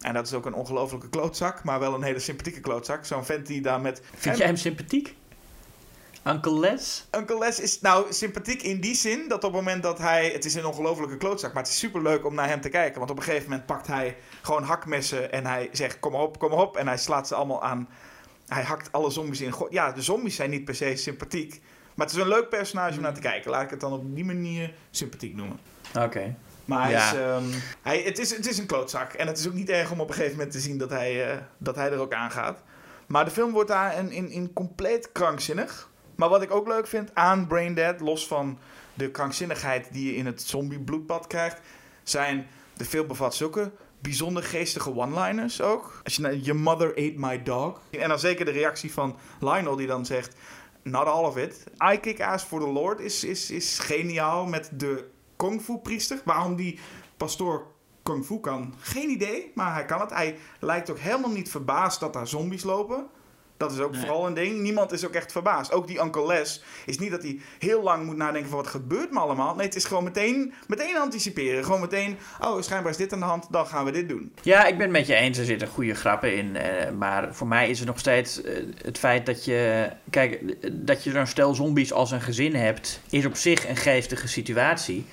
En dat is ook een ongelofelijke klootzak, maar wel een hele sympathieke klootzak. Zo'n vent die daar met... Vind jij hem sympathiek? Uncle Les? Uncle Les is nou sympathiek in die zin dat op het moment dat hij. Het is een ongelofelijke klootzak, maar het is super leuk om naar hem te kijken. Want op een gegeven moment pakt hij gewoon hakmessen en hij zegt: Kom op, kom op. En hij slaat ze allemaal aan. Hij hakt alle zombies in. Ja, de zombies zijn niet per se sympathiek. Maar het is een leuk personage om naar te kijken. Laat ik het dan op die manier sympathiek noemen. Oké. Maar hij Ja. is, ehm, hij, het, is, het is een klootzak. En het is ook niet erg om op een gegeven moment te zien dat hij, eh, dat hij er ook aangaat. Maar de film wordt daar in, in, in compleet krankzinnig. Maar wat ik ook leuk vind aan Braindead, los van de krankzinnigheid die je in het zombie-bloedbad krijgt, zijn de film bevat zulke bijzonder geestige one-liners ook. Als je naar Your mother ate my dog. En dan zeker de reactie van Lionel die dan zegt, not all of it. I kick ass for the Lord is, is, is geniaal met de kung fu priester. Waarom die pastoor kung fu kan, geen idee. Maar hij kan het. Hij lijkt ook helemaal niet verbaasd dat daar zombies lopen. Dat is ook Nee. vooral een ding. Niemand is ook echt verbaasd. Ook die Uncle Les is niet dat hij heel lang moet nadenken van wat gebeurt me allemaal. Nee, het is gewoon meteen, meteen anticiperen. Gewoon meteen, oh, schijnbaar is dit aan de hand, dan gaan we dit doen. Ja, ik ben het met je eens. Er zitten goede grappen in. eh, maar voor mij is er nog steeds eh, het feit dat je. Kijk, dat je zo'n stel zombies als een gezin hebt. is op zich een geestige situatie.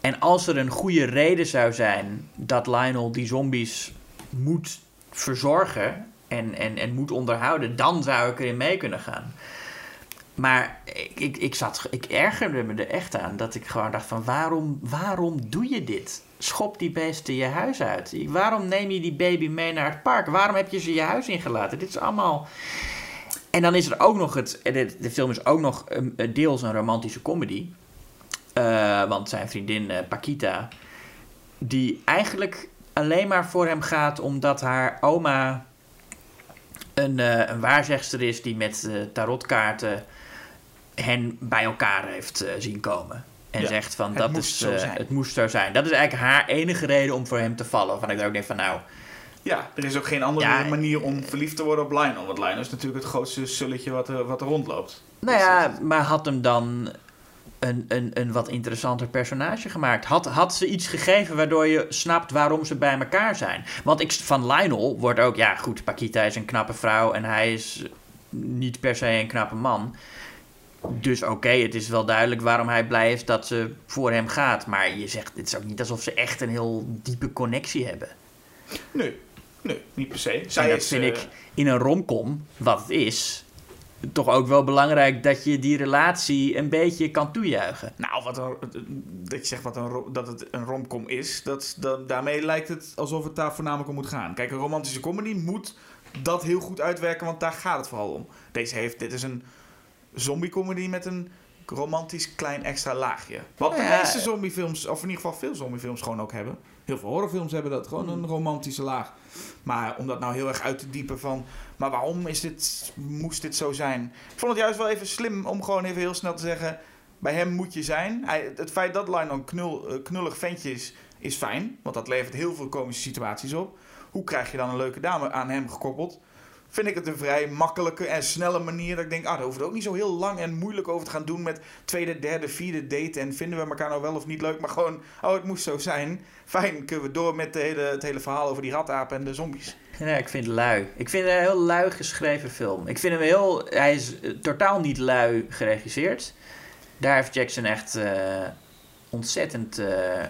En als er een goede reden zou zijn. dat Lionel die zombies moet verzorgen. En, en, moet onderhouden. dan zou ik erin mee kunnen gaan. Maar ik, ik, ik, zat, ik ergerde me er echt aan dat ik gewoon dacht van waarom, waarom doe je dit? Schop die beesten je huis uit. Waarom neem je die baby mee naar het park? Waarom heb je ze je huis ingelaten? Dit is allemaal... En dan is er ook nog het... De, film is ook nog deels een romantische comedy. Uh, want zijn vriendin uh, Paquita... die eigenlijk alleen maar voor hem gaat omdat haar oma... een, uh, een waarzegster is die met uh, tarotkaarten hen bij elkaar heeft uh, zien komen. En ja, zegt van dat is, het moest zo zijn. Dat is eigenlijk haar enige reden om voor hem te vallen. Van ik ook denk van nou. Ja, er is ook geen andere ja, manier om verliefd te worden op Lionel. Want Lionel is natuurlijk het grootste sulletje wat er, wat er rondloopt. Nou ja, dus, maar had hem dan een, een, een wat interessanter personage gemaakt? Had, had ze iets gegeven waardoor je snapt waarom ze bij elkaar zijn? Want ik, van Lionel wordt ook, ja goed, Paquita is een knappe vrouw en hij is niet per se een knappe man. Dus oké, okay, het is wel duidelijk waarom hij blij is dat ze voor hem gaat. Maar je zegt, het is ook niet alsof ze echt een heel diepe connectie hebben. Nee, nee niet per se. Zij en dat is, vind uh... ik in een romcom, wat het is, toch ook wel belangrijk dat je die relatie een beetje kan toejuichen. Nou, wat een, dat je zegt wat een, dat het een romcom is, dat, dat, daarmee lijkt het alsof het daar voornamelijk om moet gaan. Kijk, een romantische comedy moet dat heel goed uitwerken, want daar gaat het vooral om. Deze heeft, dit is een zombiecomedy met een romantisch klein extra laagje. Wat de Ja. meeste zombiefilms, of in ieder geval veel zombiefilms gewoon ook hebben. Heel veel horrorfilms hebben dat, gewoon een romantische laag. Maar om dat nou heel erg uit te diepen van... Maar waarom is dit, moest dit zo zijn? Ik vond het juist wel even slim om gewoon even heel snel te zeggen... Bij hem moet je zijn. Hij, het feit dat Lionel een knul, eh, knullig ventje is, is fijn. Want dat levert heel veel komische situaties op. Hoe krijg je dan een leuke dame aan hem gekoppeld? Vind ik het een vrij makkelijke en snelle manier. Dat ik denk, ah, daar hoeven we ook niet zo heel lang en moeilijk over te gaan doen met tweede, derde, vierde date. En vinden we elkaar nou wel of niet leuk. Maar gewoon, oh, het moest zo zijn. Fijn, kunnen we door met de hele, het hele verhaal over die ratapen en de zombies. Ja, ik vind het lui. Ik vind het een heel lui geschreven film. Ik vind hem heel... Hij is totaal niet lui geregisseerd. Daar heeft Jackson echt eh, ontzettend eh,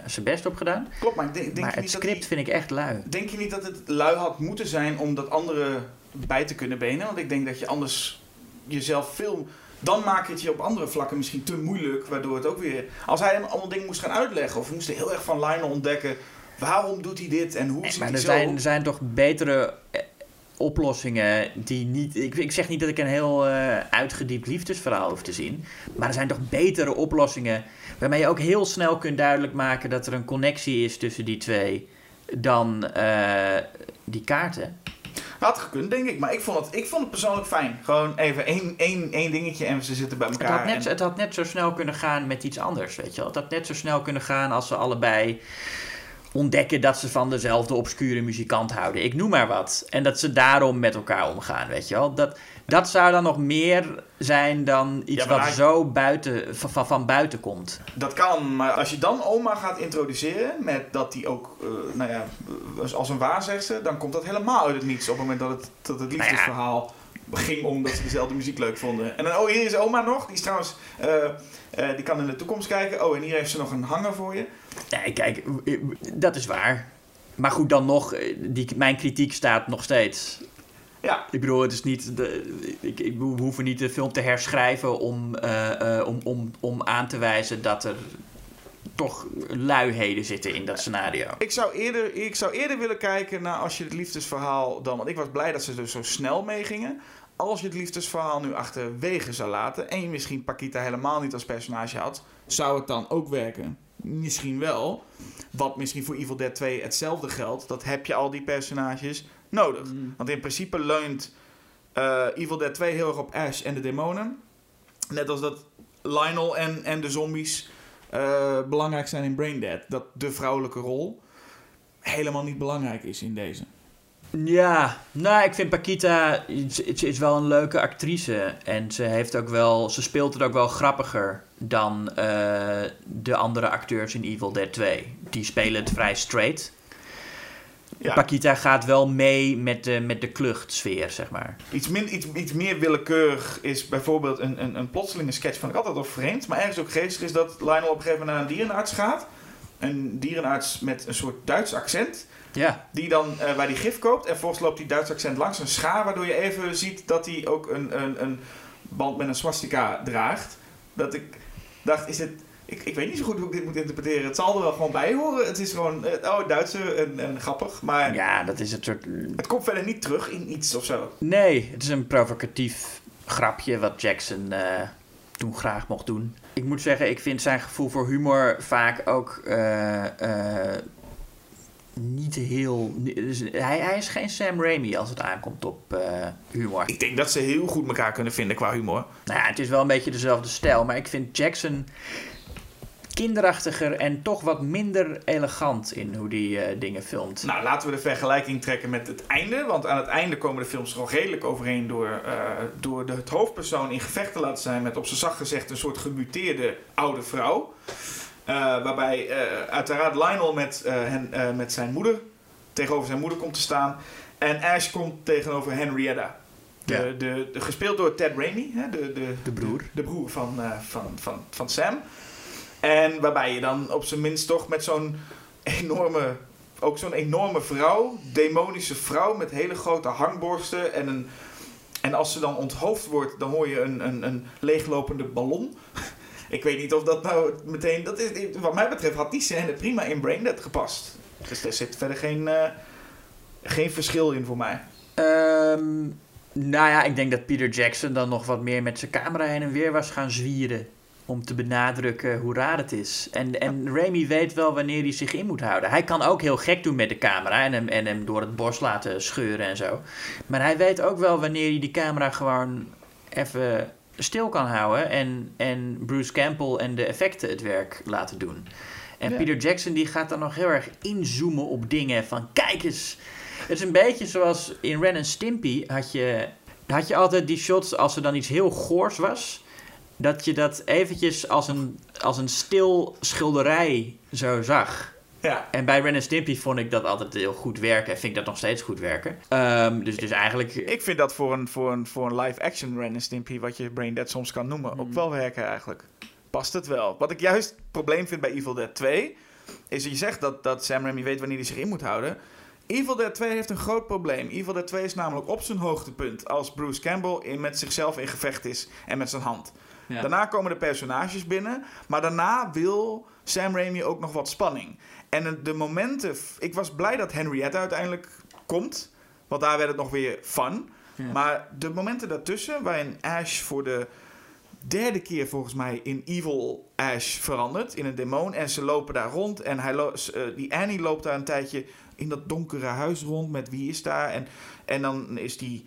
zijn best op gedaan. Klopt, maar denk, denk maar je het niet dat script vind ik echt lui. denk je niet dat het lui had moeten zijn om dat andere bij te kunnen benen? Want ik denk dat je anders jezelf veel... Dan maak je het je op andere vlakken misschien te moeilijk, waardoor het ook weer... Als hij hem allemaal dingen moest gaan uitleggen, of we moesten heel erg van Lionel ontdekken... Waarom doet hij dit en hoe Nee, zit maar hij er zo? zijn, er zijn toch betere eh, oplossingen die niet... Ik, ik zeg niet dat ik een heel eh, uitgediept liefdesverhaal hoef te zien. Maar er zijn toch betere oplossingen waarmee je ook heel snel kunt duidelijk maken dat er een connectie is tussen die twee. dan eh, die kaarten. Had gekund, denk ik. Maar ik vond het, ik vond het persoonlijk fijn. Gewoon even één, één, één dingetje en ze zitten bij Het elkaar. had, net, en- het had net zo snel kunnen gaan met iets anders, weet je wel. Het had net zo snel kunnen gaan als ze allebei ontdekken dat ze van dezelfde obscure muzikant houden. Ik noem maar wat. En dat ze daarom met elkaar omgaan, weet je wel. Dat, dat zou dan nog meer zijn dan iets Ja, wat hij- zo buiten, van, van, buiten komt. Dat kan, maar als je dan oma gaat introduceren met dat die ook, eh, nou ja, als- een waarzegster, dan komt dat helemaal uit het niets op het moment dat het, dat het liefdesverhaal ging om dat ze dezelfde muziek leuk vonden. En dan, oh, hier is oma nog, die is trouwens, eh, eh, die kan in de toekomst kijken. Oh, en hier heeft ze nog een hanger voor je. Nee, kijk, dat is waar. Maar goed, dan nog, die, mijn kritiek staat nog steeds. Ja, Ik bedoel, het is niet de, ik, ik, we hoeven niet de film te herschrijven om, eh, eh, om, om, om aan te wijzen dat er toch luiheden zitten in dat scenario. ik zou, eerder, ik zou eerder willen kijken naar als je het liefdesverhaal dan, want ik was blij dat ze er zo snel mee gingen. Als je het liefdesverhaal nu achterwege zou laten en je misschien Pakita helemaal niet als personage had, zou het dan ook werken? Misschien wel. Wat misschien voor Evil Dead 2 hetzelfde geldt. Dat heb je al die personages nodig. Want in principe leunt eh, Evil Dead 2 heel erg op Ash en de demonen. Net als dat Lionel en, en de zombies eh, belangrijk zijn in Brain Dead. Dat de vrouwelijke rol helemaal niet belangrijk is in deze. Ja, nou, ik vind Paquita, ze ze is wel een leuke actrice. En ze, heeft ook wel, ze speelt het ook wel grappiger dan eh, de andere acteurs in Evil Dead 2. Die spelen het vrij straight. Ja, Paquita gaat wel mee met de, met de kluchtsfeer, zeg maar. iets, min, iets, iets meer willekeurig is bijvoorbeeld een, een, een plotselinge sketch. Vond ik altijd wel vreemd. Maar ergens ook geestig is dat Lionel op een gegeven moment naar een dierenarts gaat. Een dierenarts met een soort Duits accent. Ja, Die dan eh, waar die gif koopt. En volgens loopt die Duits accent langs een schaar. Waardoor je even ziet dat hij ook een, een, een band met een swastika draagt. Dat ik dacht, is dit... Ik, ik weet niet zo goed hoe ik dit moet interpreteren. Het zal er wel gewoon bij horen. Het is gewoon, eh, oh, Duitse en, en grappig. Maar ja, dat is het soort... het komt verder niet terug in iets of zo. Nee, het is een provocatief grapje wat Jackson eh, toen graag mocht doen. Ik moet zeggen, ik vind zijn gevoel voor humor vaak ook eh, niet heel... dus hij, hij is geen Sam Raimi als het aankomt op humor. Ik denk dat ze heel goed elkaar kunnen vinden qua humor. Nou ja, het is wel een beetje dezelfde stijl, maar ik vind Jackson kinderachtiger en toch wat minder elegant in hoe die eh, dingen filmt. Nou, laten we de vergelijking trekken met het einde. Want aan het einde komen de films gewoon redelijk overeen door, eh, door de, het hoofdpersoon in gevecht te laten zijn met op zijn zacht gezegd een soort gemuteerde oude vrouw. Eh, waarbij uiteraard Lionel met, hen, met zijn moeder tegenover zijn moeder komt te staan. En Ash komt tegenover Henrietta. De, Ja. de, de, gespeeld door Ted Raimi, hè, de, de, De broer. De, broer van, van, van, van Sam. En waarbij je dan op zijn minst toch met zo'n enorme, ook zo'n enorme vrouw, demonische vrouw met hele grote hangborsten en een. En als ze dan onthoofd wordt, dan hoor je een, een, een leeglopende ballon. Ik weet niet of dat nou meteen. Dat is, wat mij betreft had die scène prima in Braindead gepast. Dus er zit verder geen, eh, geen verschil in voor mij. Ehm, nou ja, ik denk dat Peter Jackson dan nog wat meer met zijn camera heen en weer was gaan zwieren. Om te benadrukken hoe raar het is. En, en Raimi weet wel wanneer hij zich in moet houden. Hij kan ook heel gek doen met de camera en hem, en hem door het bos laten scheuren en zo. Maar hij weet ook wel wanneer hij die camera gewoon even stil kan houden. En, en Bruce Campbell en de effecten het werk laten doen. En Ja. Peter Jackson die gaat dan nog heel erg inzoomen op dingen van kijk eens. Het is een beetje zoals in Ren en Stimpy had je, had je altijd die shots als er dan iets heel goors was. Dat je dat eventjes als een, als een stil schilderij zo zag. Ja, En bij Ren en Stimpy vond ik dat altijd heel goed werken. En vind ik dat nog steeds goed werken. Ehm, dus, dus eigenlijk... ik vind dat voor een, voor een, voor een live-action Ren en Stimpy, wat je Braindead soms kan noemen, ook wel werken eigenlijk. Past het wel. Wat ik juist het probleem vind bij Evil Dead 2, is dat je zegt dat, dat Sam Raimi weet wanneer hij zich in moet houden. Evil Dead 2 heeft een groot probleem. Evil Dead 2 is namelijk op zijn hoogtepunt als Bruce Campbell in, met zichzelf in gevecht is en met zijn hand. Ja. Daarna komen de personages binnen, maar daarna wil Sam Raimi ook nog wat spanning. En de- momenten, ik was blij dat Henrietta uiteindelijk komt, want daar werd het nog weer fun. Ja. Maar de momenten daartussen, waarin Ash voor de derde keer volgens mij in Evil Ash verandert, in een demon, en ze lopen daar rond en hij eh, die Annie loopt daar een tijdje in dat donkere huis rond met wie is daar. En, en dan is die,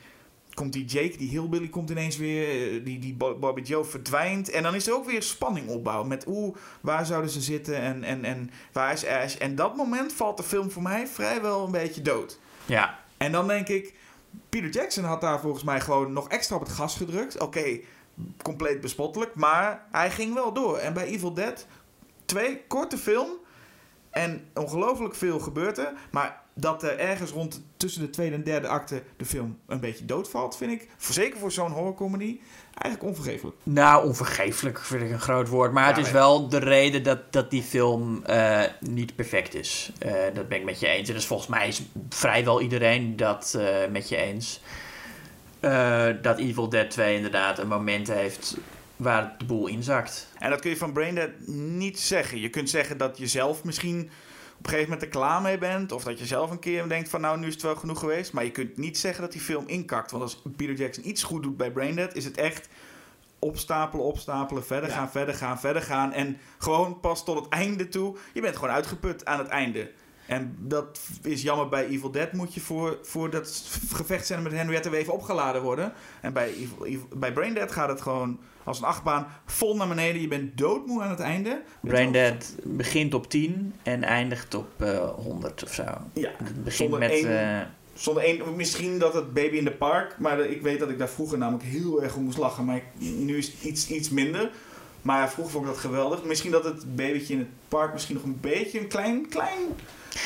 komt die Jake, die Hillbilly, komt ineens weer. eh, Die, die Bo- Bobby Joe verdwijnt. En dan is er ook weer spanning opbouw. Met oeh, waar zouden ze zitten en, en, en waar is Ash? En dat moment valt de film voor mij vrijwel een beetje dood. Ja, En dan denk ik, Peter Jackson had daar volgens mij gewoon nog extra op het gas gedrukt. Oké, compleet bespottelijk, maar hij ging wel door. En bij Evil Dead 2, korte film en ongelooflijk veel gebeurt er. Maar dat er ergens rond tussen de tweede en derde acte de film een beetje doodvalt, vind ik, zeker voor zo'n horrorcomedy, eigenlijk onvergeeflijk. Nou, onvergeeflijk vind ik een groot woord. Maar het is wel de reden dat, dat die film eh, niet perfect is. Eh, dat ben ik met je eens. En dus volgens mij is vrijwel iedereen dat eh, met je eens. Dat Evil Dead 2 inderdaad een moment heeft waar de boel inzakt. En dat kun je van Braindead niet zeggen. Je kunt zeggen dat je zelf misschien een gegeven moment er klaar mee bent. Of dat je zelf een keer denkt van nou, nu is het wel genoeg geweest. Maar je kunt niet zeggen dat die film inkakt. Want als Peter Jackson iets goed doet bij Braindead, is het echt opstapelen, opstapelen, verder Ja. gaan, verder gaan, verder gaan. En gewoon pas tot het einde toe. Je bent gewoon uitgeput aan het einde. En dat is jammer bij Evil Dead. Moet je voor, voor dat gevechtscène met Henrietta weer even opgeladen worden. En bij, Evil, Evil- bij Braindead gaat het gewoon als een achtbaan vol naar beneden. Je bent doodmoe aan het einde. Braindead begint op 10 en eindigt op eh 100 of zo. Ja, Het begint zonder met... één- eh, Zonder één, misschien dat het Baby in the Park, maar ik weet dat ik daar vroeger namelijk heel erg om moest lachen. Maar ik- nu is het iets, iets minder. Maar vroeger vond ik dat geweldig. Misschien dat het babytje in het park misschien nog een beetje een klein, klein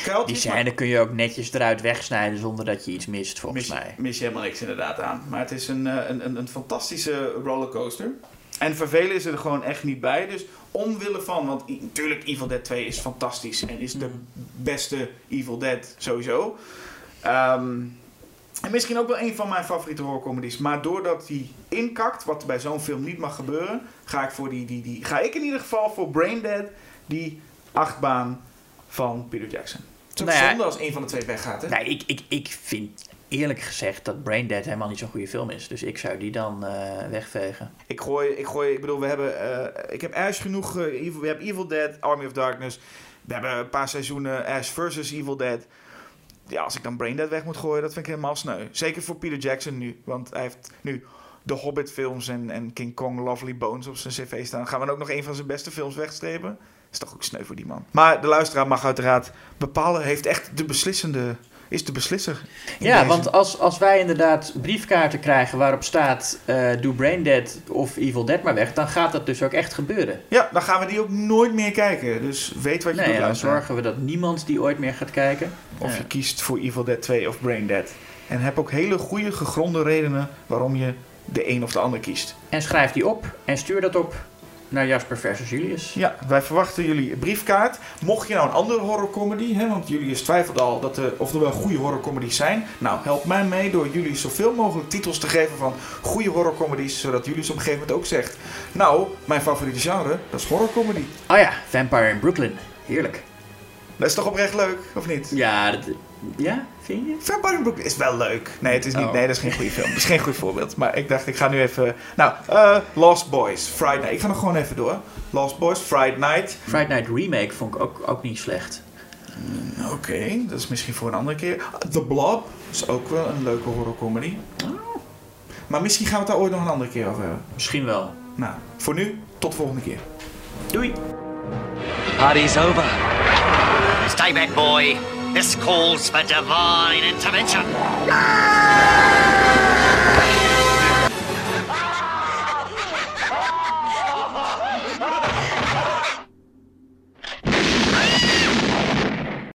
kuiltje die is, maar scène kun je ook netjes eruit wegsnijden zonder dat je iets mist, volgens mis, mij. mis je helemaal niks inderdaad aan. Maar het is een, eh, een, een, een fantastische rollercoaster. En vervelen is er gewoon echt niet bij. Dus omwille van, want natuurlijk Evil Dead 2 is fantastisch. En is de Mm. beste Evil Dead sowieso. Ehm, en misschien ook wel een van mijn favoriete horrorcomedies. Maar doordat die inkakt, wat bij zo'n film niet mag gebeuren, ga ik, voor die, die, die, ga ik in ieder geval voor Braindead die achtbaan van Peter Jackson. Het is ook Nou ja, zonde als een van de twee weggaat. Hè? Nee, ik, ik, ik vind eerlijk gezegd dat Braindead helemaal niet zo'n goede film is. Dus ik zou die dan eh, wegvegen. Ik gooi, ik gooi, ik bedoel, we hebben, eh, ik heb Ash genoeg, eh, Evil, we hebben Evil Dead, Army of Darkness. We hebben een paar seizoenen Ash versus Evil Dead. Ja, als ik dan Braindead weg moet gooien, dat vind ik helemaal sneu. Zeker voor Peter Jackson nu, want hij heeft nu de Hobbit films en, en King Kong Lovely Bones op zijn cv staan. Gaan we dan ook nog een van zijn beste films wegstrepen? Is toch ook sneu voor die man. Maar de luisteraar mag uiteraard bepalen, heeft echt de beslissende, is de beslisser. Ja, deze. want als, als wij inderdaad briefkaarten krijgen waarop staat... eh doe Braindead of Evil Dead maar weg... dan gaat dat dus ook echt gebeuren. Ja, dan gaan we die ook nooit meer kijken. Dus weet wat je Nee, doet, en dan zorgen we dat niemand die ooit meer gaat kijken. Of Ja. je kiest voor Evil Dead 2 of Brain Dead. En heb ook hele goede gegronde redenen waarom je de een of de ander kiest. En schrijf die op en stuur dat op naar Jasper Julius. Ja, wij verwachten jullie briefkaart. Mocht je nou een andere horrorcomedy, hè, want Julius twijfelt al dat er, of er wel goede horrorcomedies zijn. Nou, help mij mee door jullie zoveel mogelijk titels te geven van goede horrorcomedies. Zodat Julius op een gegeven moment ook zegt, nou, mijn favoriete genre, dat is horrorcomedy. Oh ja, Vampire in Brooklyn. Heerlijk. Dat is toch oprecht leuk, of niet? Ja, dat, ja vind je? Is wel leuk. Nee, het is niet, Oh. nee, dat is geen goede film. Dat is geen goed voorbeeld. Maar ik dacht, ik ga nu even... Nou, eh, Lost Boys, Friday Night. Ik ga nog gewoon even door. Lost Boys, Friday Night. Friday Night Remake vond ik ook, ook niet slecht. Oké, dat is misschien voor een andere keer. The Blob is ook wel een leuke horrorcomedy. Maar misschien gaan we het daar ooit nog een andere keer over hebben. Misschien wel. Nou, voor nu, tot de volgende keer. Doei! Party's over. Stay back, boy. This calls for divine intervention. Ah!